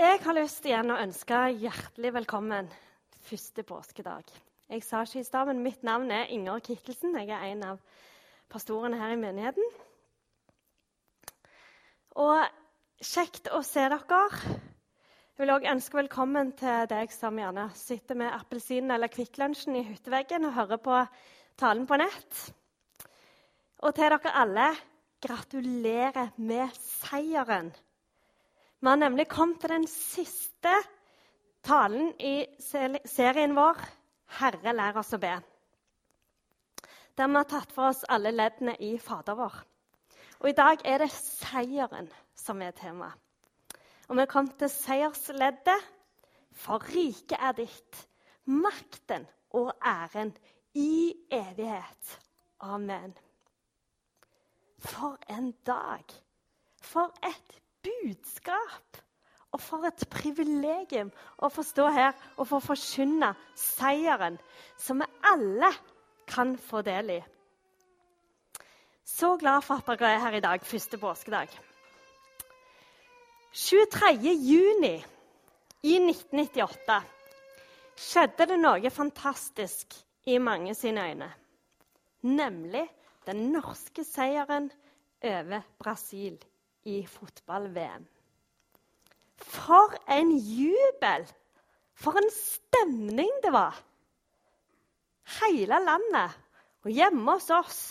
Jeg har lyst igjen å ønske hjertelig velkommen første påskedag. Jeg sa ikke i stad, men mitt navn er Inger Kittelsen. Jeg er en av pastorene her i menigheten. Og kjekt å se dere. Jeg vil òg ønske velkommen til deg som gjerne sitter med appelsinen eller Kvikk Lunsjen i hytteveggen og hører på talen på nett. Og til dere alle gratulerer med seieren. Vi har nemlig kommet til den siste talen i serien vår 'Herre, lær oss å be'. Der vi har tatt for oss alle leddene i Fader vår. Og I dag er det seieren som er tema. Og vi har kommet til seiersleddet. For riket er ditt, makten og æren i evighet. Amen. For en dag! For et budskap! Og for et privilegium å få stå her og få forkynne seieren som vi alle kan få del i. Så glad for at dere er her i dag, første påskedag. 23. juni i 1998 skjedde det noe fantastisk i mange sine øyne. Nemlig den norske seieren over Brasil i fotball-VM. For en jubel! For en stemning det var! Hele landet og hjemme hos oss.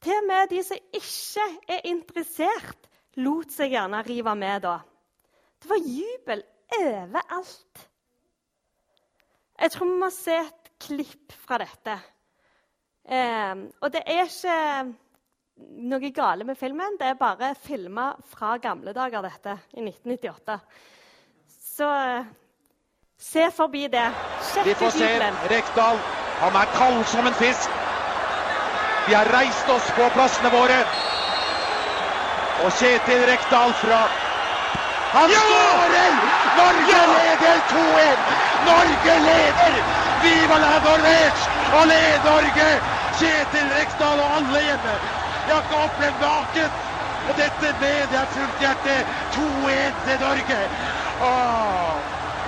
Til og med de som ikke er interessert, lot seg gjerne rive med da. Det var jubel overalt. Jeg tror vi må se et klipp fra dette. Eh, og det er ikke noe gale med filmen. Det er bare filma fra gamle dager, dette, i 1998. Så se forbi det. Sjekk Vi får se Rekdal. Han er kald som en fisk. Vi har reist oss på plassene våre. Og Kjetil Rekdal fra Han ja! skårer! Norge ja! leder 2-1! Norge leder! Viva la Norvège! Allé Norge! Kjetil Rekdal og alle hjemme. Jeg har ikke opplevd maken! Og dette med det er fullt hjerte 2-1 til Norge. Åh,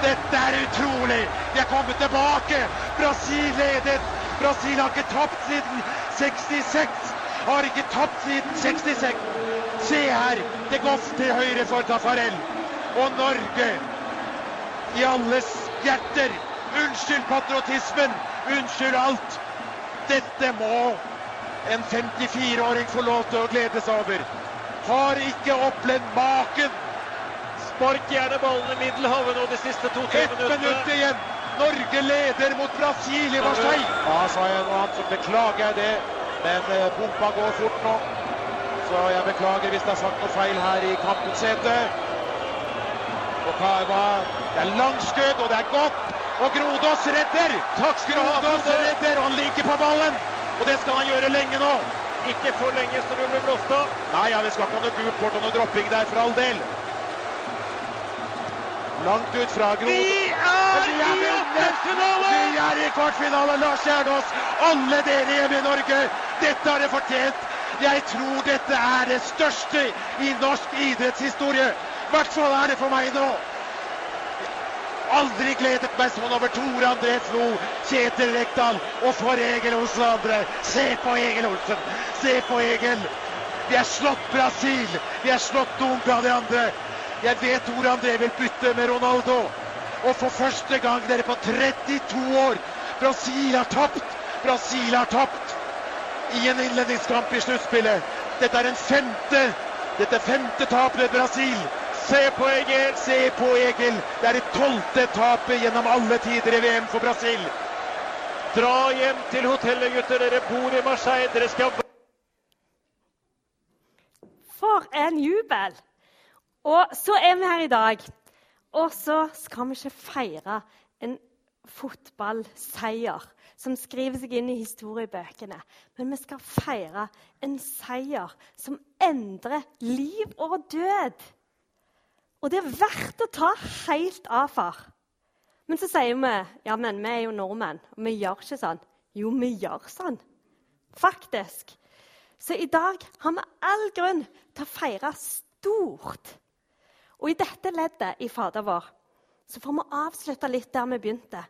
dette er utrolig! De er kommet tilbake! Brasil ledet. Brasil har ikke tapt siden 66. Har ikke tapt siden 66. Se her! Det går til høyre for Tafarel. Og Norge i alles hjerter. Unnskyld patriotismen. Unnskyld alt. Dette må en 54-åring får lov til å glede seg over. Har ikke opplevd maken. Spark gjerne ballen i middelhavet nå de siste to-tre minuttene. Ett minutt igjen. Norge leder mot Brasil i Marseille. Ja, sa jeg noe annet, så beklager jeg det. Men eh, pumpa går fort nå. Så jeg beklager hvis det er sagt noe feil her i kampens hete. Det er langskudd, og det er godt. Og Grodås redder! Takk skal du ha. Grodås redder, og han ligger på ballen. Og det skal han gjøre lenge nå. Ikke for lenge, så du blir blåst av. Nei, ja, det skal ikke ha noe gult kort og noe dropping der, for all del. Langt ut fra Gro. Vi er i åttendelsfinale! Vi er i kvartfinale, Lars Gjerdås. Alle dere hjemme i Norge, dette har dere fortjent. Jeg tror dette er det største i norsk idrettshistorie. I hvert fall er det for meg nå aldri gledet meg sånn over Tore André Flo, Kjetil Rekdal og for Egil Olsen og andre. Se på Egil Olsen! Se på Egil! Vi har slått Brasil! Vi har slått noen av de andre. Jeg vet Tore André vil bytte med Ronaldo. Og for første gang dere på 32 år Brasil har tapt! Brasil har tapt i en innledningskamp i sluttspillet. Dette er en femte dette femte tapet ved Brasil. Se på Egil! Se på Egil! Det er det tolvte tapet gjennom alle tider i VM for Brasil. Dra hjem til hotellet, gutter. Dere bor i Marseille. Dere skal For en jubel! Og så er vi her i dag. Og så skal vi ikke feire en fotballseier som skriver seg inn i historiebøkene. Men vi skal feire en seier som endrer liv og død. Og det er verdt å ta helt av far. Men så sier vi ja, men vi er jo nordmenn, og vi gjør ikke sånn. Jo, vi gjør sånn. Faktisk. Så i dag har vi all grunn til å feire stort. Og i dette leddet i Fader vår så får vi avslutte litt der vi begynte.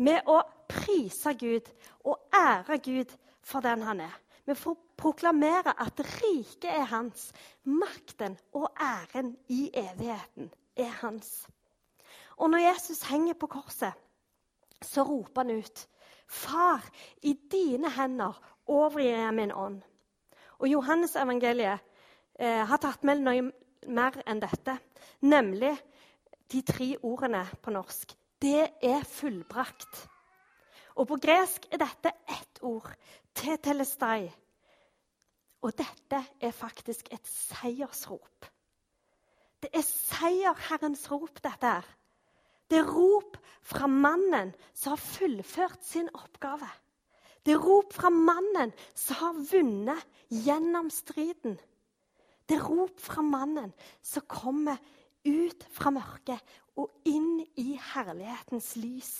Med å prise Gud og ære Gud for den han er. Vi får proklamere at riket er hans. Makten og æren i evigheten er hans. Og når Jesus henger på korset, så roper han ut Far, i dine hender overgir jeg min ånd. Og Johannes evangeliet eh, har tatt med noe mer enn dette, nemlig de tre ordene på norsk. Det er fullbrakt. Og på gresk er dette ett ord, tetelestai. Og dette er faktisk et seiersrop. Det er seierherrens rop, dette her. Det er rop fra mannen som har fullført sin oppgave. Det er rop fra mannen som har vunnet gjennom striden. Det er rop fra mannen som kommer ut fra mørket og inn i herlighetens lys.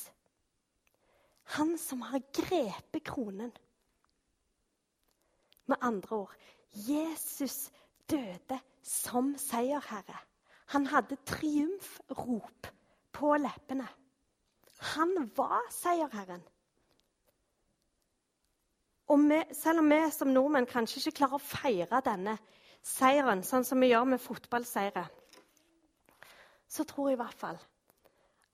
Han som har grepet kronen. Med andre ord Jesus døde som seierherre. Han hadde triumfrop på leppene. Han var seierherren. Og vi, selv om vi som nordmenn kanskje ikke klarer å feire denne seieren sånn som vi gjør med fotballseire, så tror jeg i hvert fall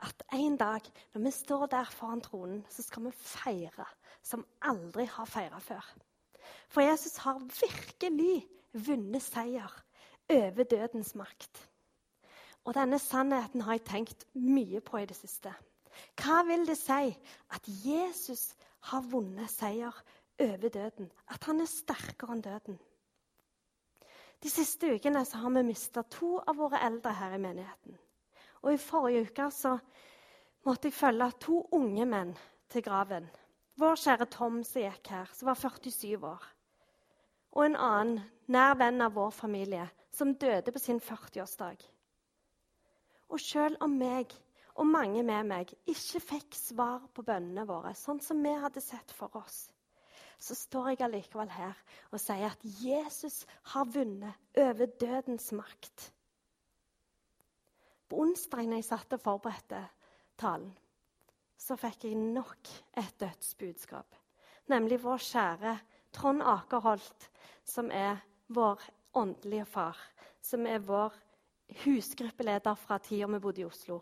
at en dag når vi står der foran tronen, så skal vi feire som aldri har feira før. For Jesus har virkelig vunnet seier over dødens makt. Og denne sannheten har jeg tenkt mye på i det siste. Hva vil det si at Jesus har vunnet seier over døden? At han er sterkere enn døden? De siste ukene har vi mista to av våre eldre her i menigheten. Og I forrige uke måtte jeg følge to unge menn til graven. Vår kjære Tom som gikk her, som var 47 år. Og en annen nær venn av vår familie som døde på sin 40-årsdag. Og selv om meg og mange med meg ikke fikk svar på bønnene våre, sånn som vi hadde sett for oss, så står jeg allikevel her og sier at Jesus har vunnet over dødens makt. På onsdag når jeg satt og forberedte talen, så fikk jeg nok et dødsbudskap. Nemlig vår kjære Trond Akerholt, som er vår åndelige far. Som er vår husgruppeleder fra tida vi bodde i Oslo.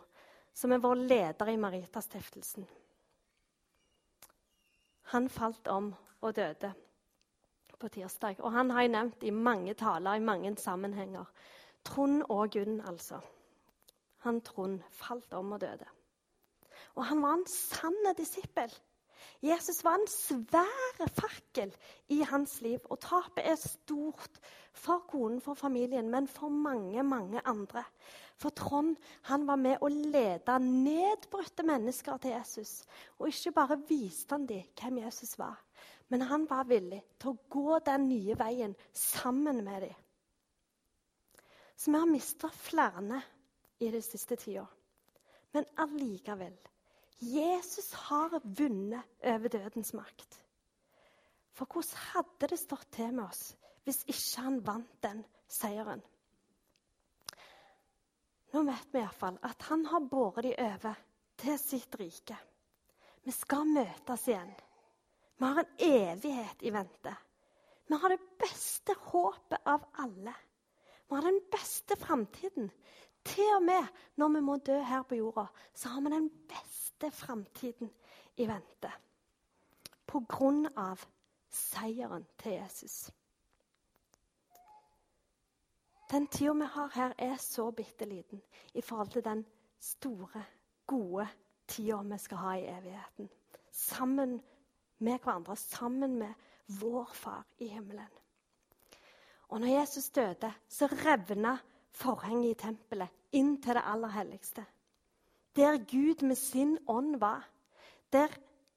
Som er vår leder i Maritastiftelsen. Han falt om og døde på tirsdag. Og han har jeg nevnt i mange taler, i mange sammenhenger. Trond og Gunn, altså. Han Trond falt om og døde. Og han var en sann disippel. Jesus var en svær fakkel i hans liv. Og tapet er stort for konen, for familien, men for mange, mange andre. For Trond han var med å lede nedbrutte mennesker til Jesus. Og ikke bare viste han dem hvem Jesus var, men han var villig til å gå den nye veien sammen med dem. Så vi har mista flere i de siste tida. Men allikevel Jesus har vunnet over dødens makt. For hvordan hadde det stått til med oss hvis ikke han vant den seieren? Nå vet vi iallfall at han har båret de over til sitt rike. Vi skal møtes igjen. Vi har en evighet i vente. Vi har det beste håpet av alle. Vi har den beste framtiden. Til og med når vi må dø her på jorda, så har vi den beste framtiden i vente. På grunn av seieren til Jesus. Den tida vi har her, er så bitte liten i forhold til den store, gode tida vi skal ha i evigheten. Sammen med hverandre, sammen med vår Far i himmelen. Og når Jesus døde, så revna forhenget i tempelet inn til det aller helligste. Der Gud med sin ånd var. Der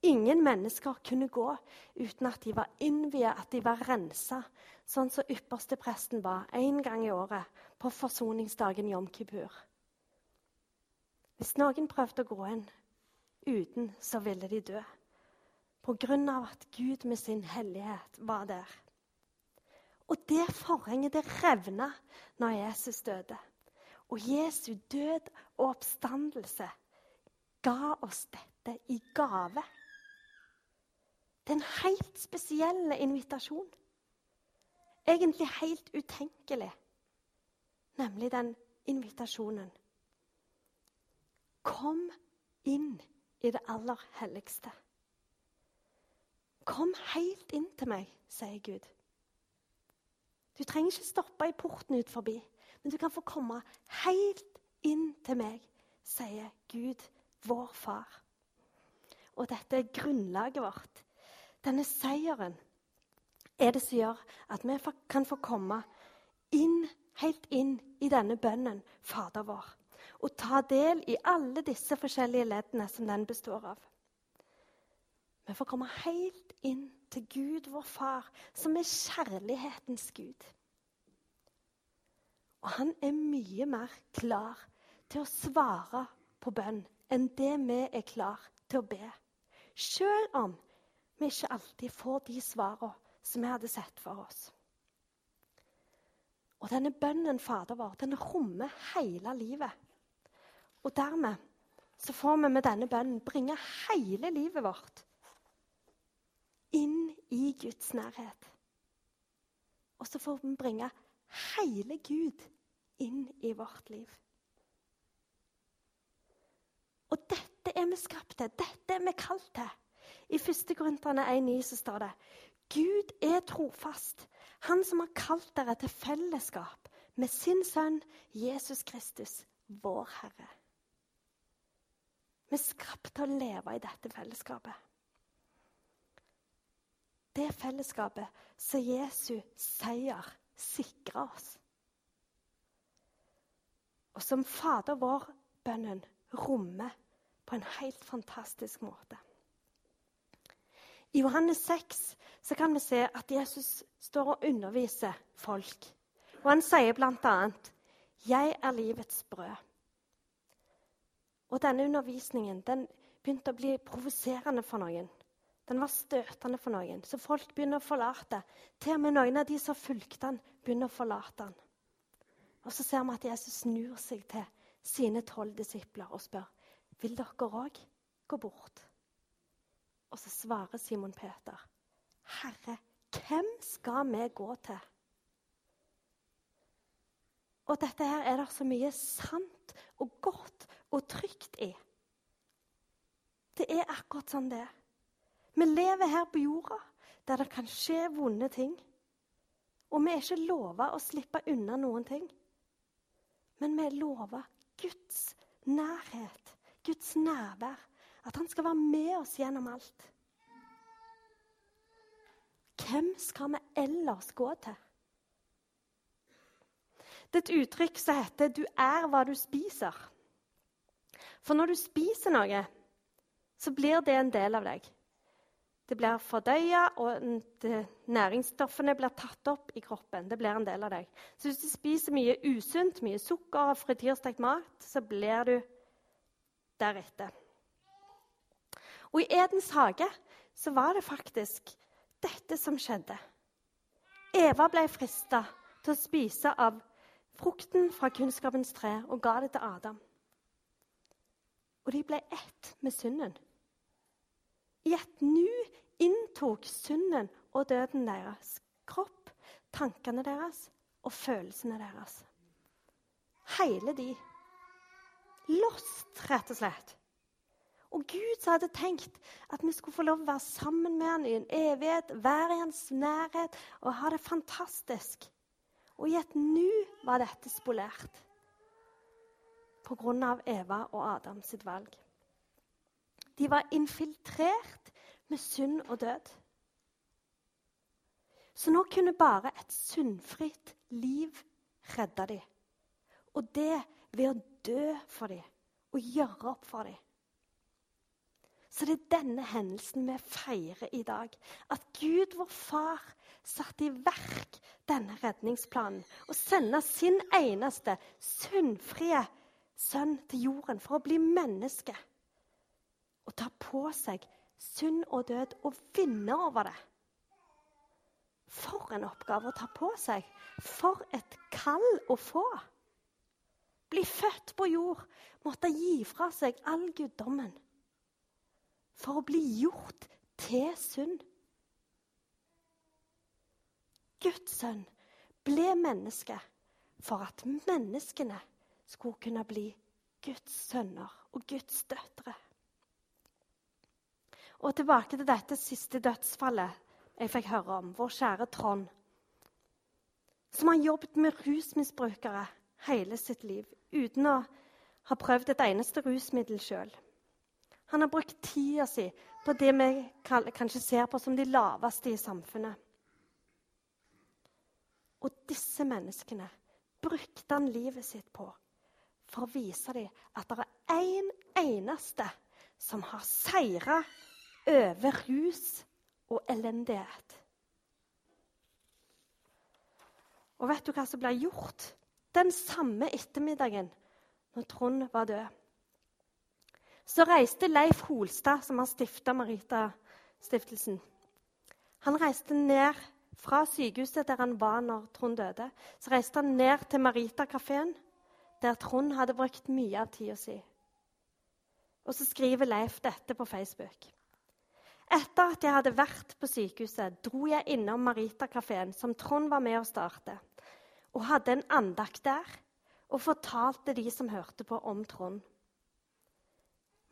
ingen mennesker kunne gå uten at de var innviet, at de var rensa, sånn som ypperstepresten var én gang i året på forsoningsdagen Jom Kippur. Hvis noen prøvde å gå inn uten, så ville de dø. På grunn av at Gud med sin hellighet var der. Og det forhenget det revna når Jesus døde. Og Jesu død og oppstandelse ga oss dette i gave. Det er en helt spesiell invitasjon. Egentlig helt utenkelig. Nemlig den invitasjonen. Kom inn i det aller helligste. Kom helt inn til meg, sier Gud. Du trenger ikke stoppe i porten ut forbi, men du kan få komme helt inn til meg, sier Gud, vår far. Og dette er grunnlaget vårt. Denne seieren er det som gjør at vi kan få komme inn, helt inn i denne bønnen, Fader vår, og ta del i alle disse forskjellige leddene som den består av. Vi får komme helt inn til Gud, vår far, som er kjærlighetens Gud. Og han er mye mer klar til å svare på bønn enn det vi er klar til å be. Selv om vi ikke alltid får de svarene som vi hadde sett for oss. Og denne bønnen, Fader vår, den rommer hele livet. Og dermed så får vi med denne bønnen bringe hele livet vårt inn i Guds nærhet. Og så får vi bringe hele Gud inn i vårt liv. Og dette er vi skapt til. Dette er vi kalt til. I 1. Korinterne 1,9 så står det Gud er trofast, han som har kalt dere til fellesskap med sin sønn Jesus Kristus, vår Herre. Vi er skapt til å leve i dette fellesskapet det fellesskapet som Jesu seier sikrer oss. Og som Fader vår-bønnen rommer på en helt fantastisk måte. I Johannes 6 så kan vi se at Jesus står og underviser folk. Og Han sier bl.a.: Jeg er livets brød. Og Denne undervisningen den begynte å bli provoserende for noen. Den var støtende for noen, så folk begynner å forlate. Til og med noen av de som fulgte han, begynner å forlate han. Og Så ser vi at Jesus snur seg til sine tolv disipler og spør vil dere òg gå bort. Og så svarer Simon Peter, Herre, hvem skal vi gå til? Og dette her er det så mye sant og godt og trygt i. Det er akkurat sånn det er. Vi lever her på jorda der det kan skje vonde ting. Og vi er ikke lova å slippe unna noen ting. Men vi lover Guds nærhet, Guds nærvær. At han skal være med oss gjennom alt. Hvem skal vi ellers gå til? Det er et uttrykk som heter 'du er hva du spiser'. For når du spiser noe, så blir det en del av deg. Det blir fordøya, og næringsstoffene blir tatt opp i kroppen. Det blir en del av deg. Så hvis du spiser mye usunt, mye sukker og frityrstekt mat, så blir du deretter. Og i Edens hage så var det faktisk dette som skjedde. Eva ble frista til å spise av frukten fra kunnskapens tre og ga det til Adam. Og de ble ett med synden. I et nu inntok synden og døden deres kropp, tankene deres og følelsene deres. Hele de. Lost, rett og slett. Og Gud som hadde tenkt at vi skulle få lov å være sammen med han i en evighet, være i hans nærhet og ha det fantastisk. Og i et nu var dette spolert på grunn av Eva og Adam sitt valg. De var infiltrert med synd og død. Så nå kunne bare et syndfritt liv redde dem. Og det ved å dø for dem og gjøre opp for dem. Så det er denne hendelsen vi feirer i dag. At Gud, vår far, satte i verk denne redningsplanen og sendte sin eneste syndfrie sønn til jorden for å bli menneske og ta på seg synd og død og vinne over det. For en oppgave å ta på seg! For et kall å få! bli født på jord, måtte gi fra seg all guddommen for å bli gjort til synd. Guds sønn ble menneske for at menneskene skulle kunne bli Guds sønner og Guds døtre. Og tilbake til dette siste dødsfallet jeg fikk høre om. Vår kjære Trond. Som har jobbet med rusmisbrukere hele sitt liv uten å ha prøvd et eneste rusmiddel sjøl. Han har brukt tida si på det vi kanskje ser på som de laveste i samfunnet. Og disse menneskene brukte han livet sitt på for å vise dem at det er én en eneste som har seira over rus og elendighet. Og vet du hva som ble gjort den samme ettermiddagen når Trond var død? Så reiste Leif Holstad, som har stifta Marita-stiftelsen Han reiste ned fra sykehuset der han var når Trond døde. Så reiste han ned til Marita-kafeen, der Trond hadde brukt mye av tida si. Og så skriver Leif dette på Facebook. Etter at jeg hadde vært på sykehuset, dro jeg innom Marita-kafeen, som Trond var med å starte, og hadde en andakt der og fortalte de som hørte på, om Trond.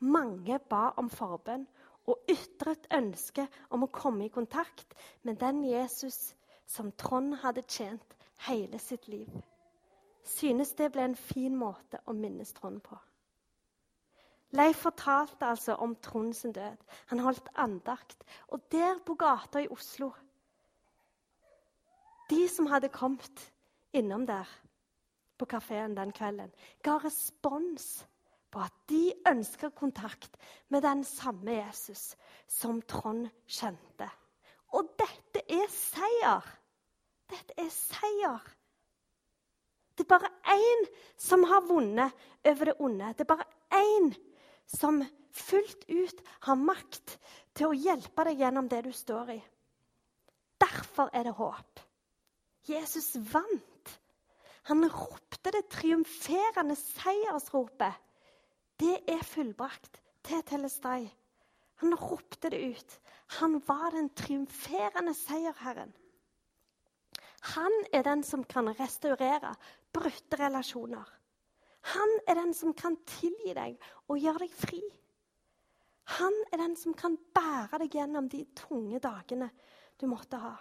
Mange ba om forbønn og ytret ønske om å komme i kontakt med den Jesus som Trond hadde tjent hele sitt liv. Synes det ble en fin måte å minnes Trond på. Leif fortalte altså om Trond sin død. Han holdt andakt. Og der på gata i Oslo De som hadde kommet innom der på kafeen den kvelden, ga respons på at de ønsker kontakt med den samme Jesus som Trond kjente. Og dette er seier! Dette er seier. Det er bare én som har vunnet over det onde. Det er bare én som fullt ut har makt til å hjelpe deg gjennom det du står i. Derfor er det håp. Jesus vant. Han ropte det triumferende seiersropet det er fullbrakt. Det telestai. Han ropte det ut. Han var den triumferende seierherren. Han er den som kan restaurere brutte relasjoner. Han er den som kan tilgi deg og gjøre deg fri. Han er den som kan bære deg gjennom de tunge dagene du måtte ha.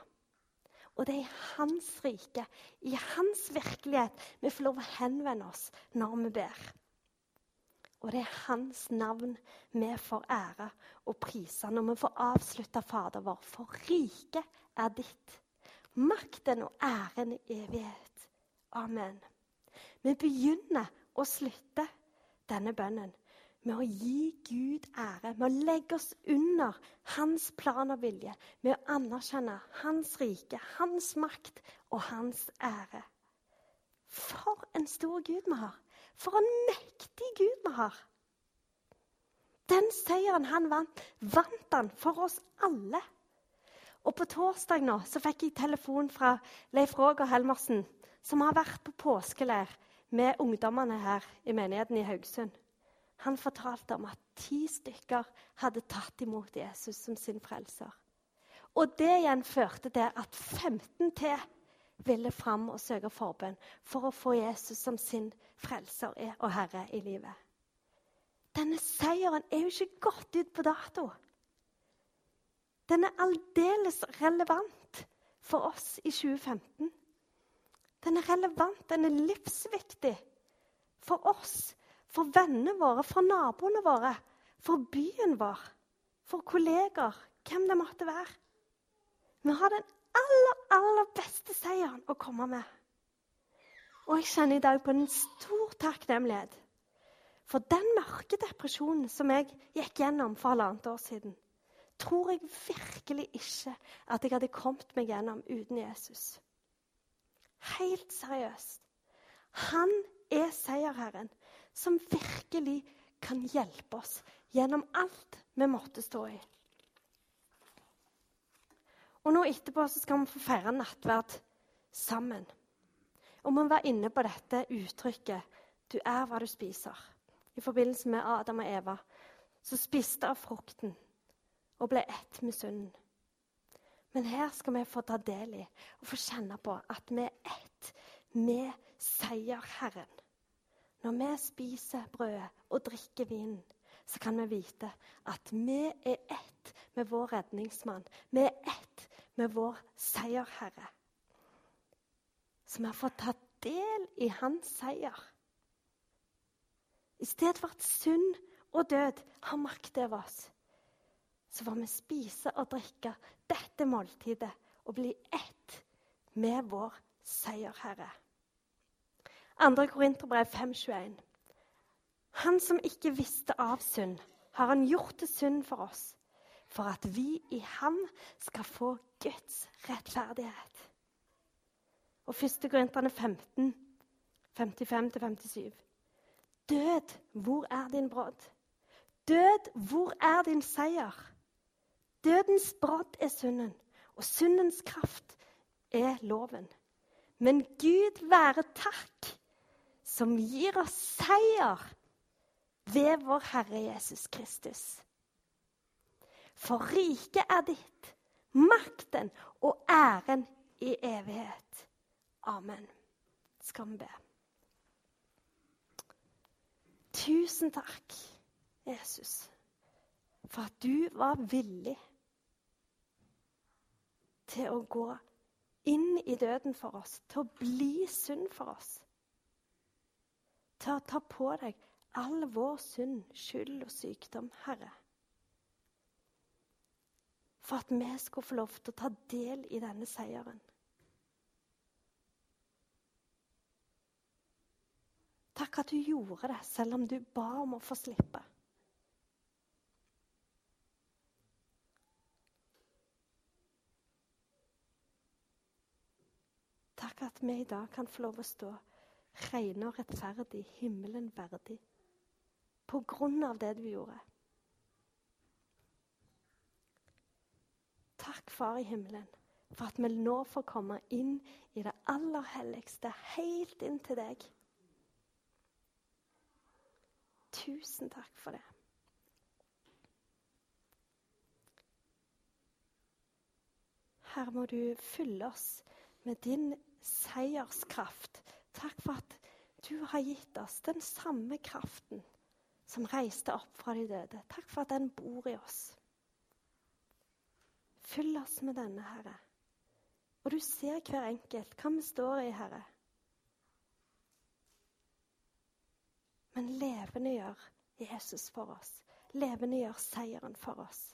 Og det er i hans rike, i hans virkelighet, vi får lov å henvende oss når vi ber. Og det er hans navn vi får ære og prise når vi får avslutta Fader vår. For riket er ditt. Makten og æren i evighet. Amen. Vi begynner å slutte denne bønnen med å gi Gud ære, med å legge oss under hans plan og vilje, med å anerkjenne hans rike, hans makt og hans ære. For en stor Gud vi har! For en mektig Gud vi har! Den seieren han vant, vant han for oss alle. Og på torsdag nå så fikk jeg telefon fra Leif Roger Helmersen, som har vært på påskeleir med ungdommene her i menigheten i Haugesund. Han fortalte om at ti stykker hadde tatt imot Jesus som sin frelser. Og det igjen førte til at 15 til ville fram og søke forbønn for å få Jesus som sin frelser og herre i livet. Denne seieren er jo ikke gått ut på dato. Den er aldeles relevant for oss i 2015. Den er relevant, den er livsviktig for oss, for vennene våre, for naboene våre, for byen vår, for kolleger, hvem det måtte være. Vi har den aller, aller beste seieren å komme med. Og jeg kjenner i dag på en stor takknemlighet. For den mørke depresjonen som jeg gikk gjennom for halvannet år siden, tror jeg virkelig ikke at jeg hadde kommet meg gjennom uten Jesus. Helt seriøst. Han er seierherren som virkelig kan hjelpe oss gjennom alt vi måtte stå i. Og nå etterpå skal vi få feire nattverd sammen. Og vi var inne på dette uttrykket Du er hva du spiser. I forbindelse med Adam og Eva, som spiste av frukten og ble ett med synden. Men her skal vi få ta del i og få kjenne på at vi er ett med seierherren. Når vi spiser brødet og drikker vinen, så kan vi vite at vi er ett med vår redningsmann. Vi er ett med vår seierherre. Så vi har fått ta del i hans seier. I stedet for at synd og død har makt over oss, så får vi spise og drikke dette måltidet og bli ett med vår seierherre. 2. Korinterbrev 5,21. Han som ikke visste av synd, har han gjort til synd for oss, for at vi i ham skal få Guds rettferdighet. Og 1. Korinterne 15, 55-57. Død, hvor er din brodd? Død, hvor er din seier? Dødens brodd er synden, og syndens kraft er loven. Men Gud være takk, som gir oss seier ved vår Herre Jesus Kristus. For riket er ditt, makten og æren i evighet. Amen. Skal vi be. Tusen takk, Jesus, for at du var villig til å gå inn i døden for oss, til å bli synd for oss. Til å ta på deg all vår synd, skyld og sykdom, Herre. For at vi skulle få lov til å ta del i denne seieren. Takk at du gjorde det, selv om du ba om å få slippe. Takk at vi i dag kan få lov å stå rene og rettferdig, himmelen verdig, på grunn av det du gjorde. Takk, Far i himmelen, for at vi nå får komme inn i det aller helligste, helt inn til deg. Tusen takk for det. Her må du fylle oss med din seierskraft. Takk for at du har gitt oss den samme kraften som reiste opp fra de døde. Takk for at den bor i oss. Fyll oss med denne, Herre. Og du ser hver enkelt hva vi står i, Herre. Men levende gjør Jesus for oss. Levende gjør seieren for oss.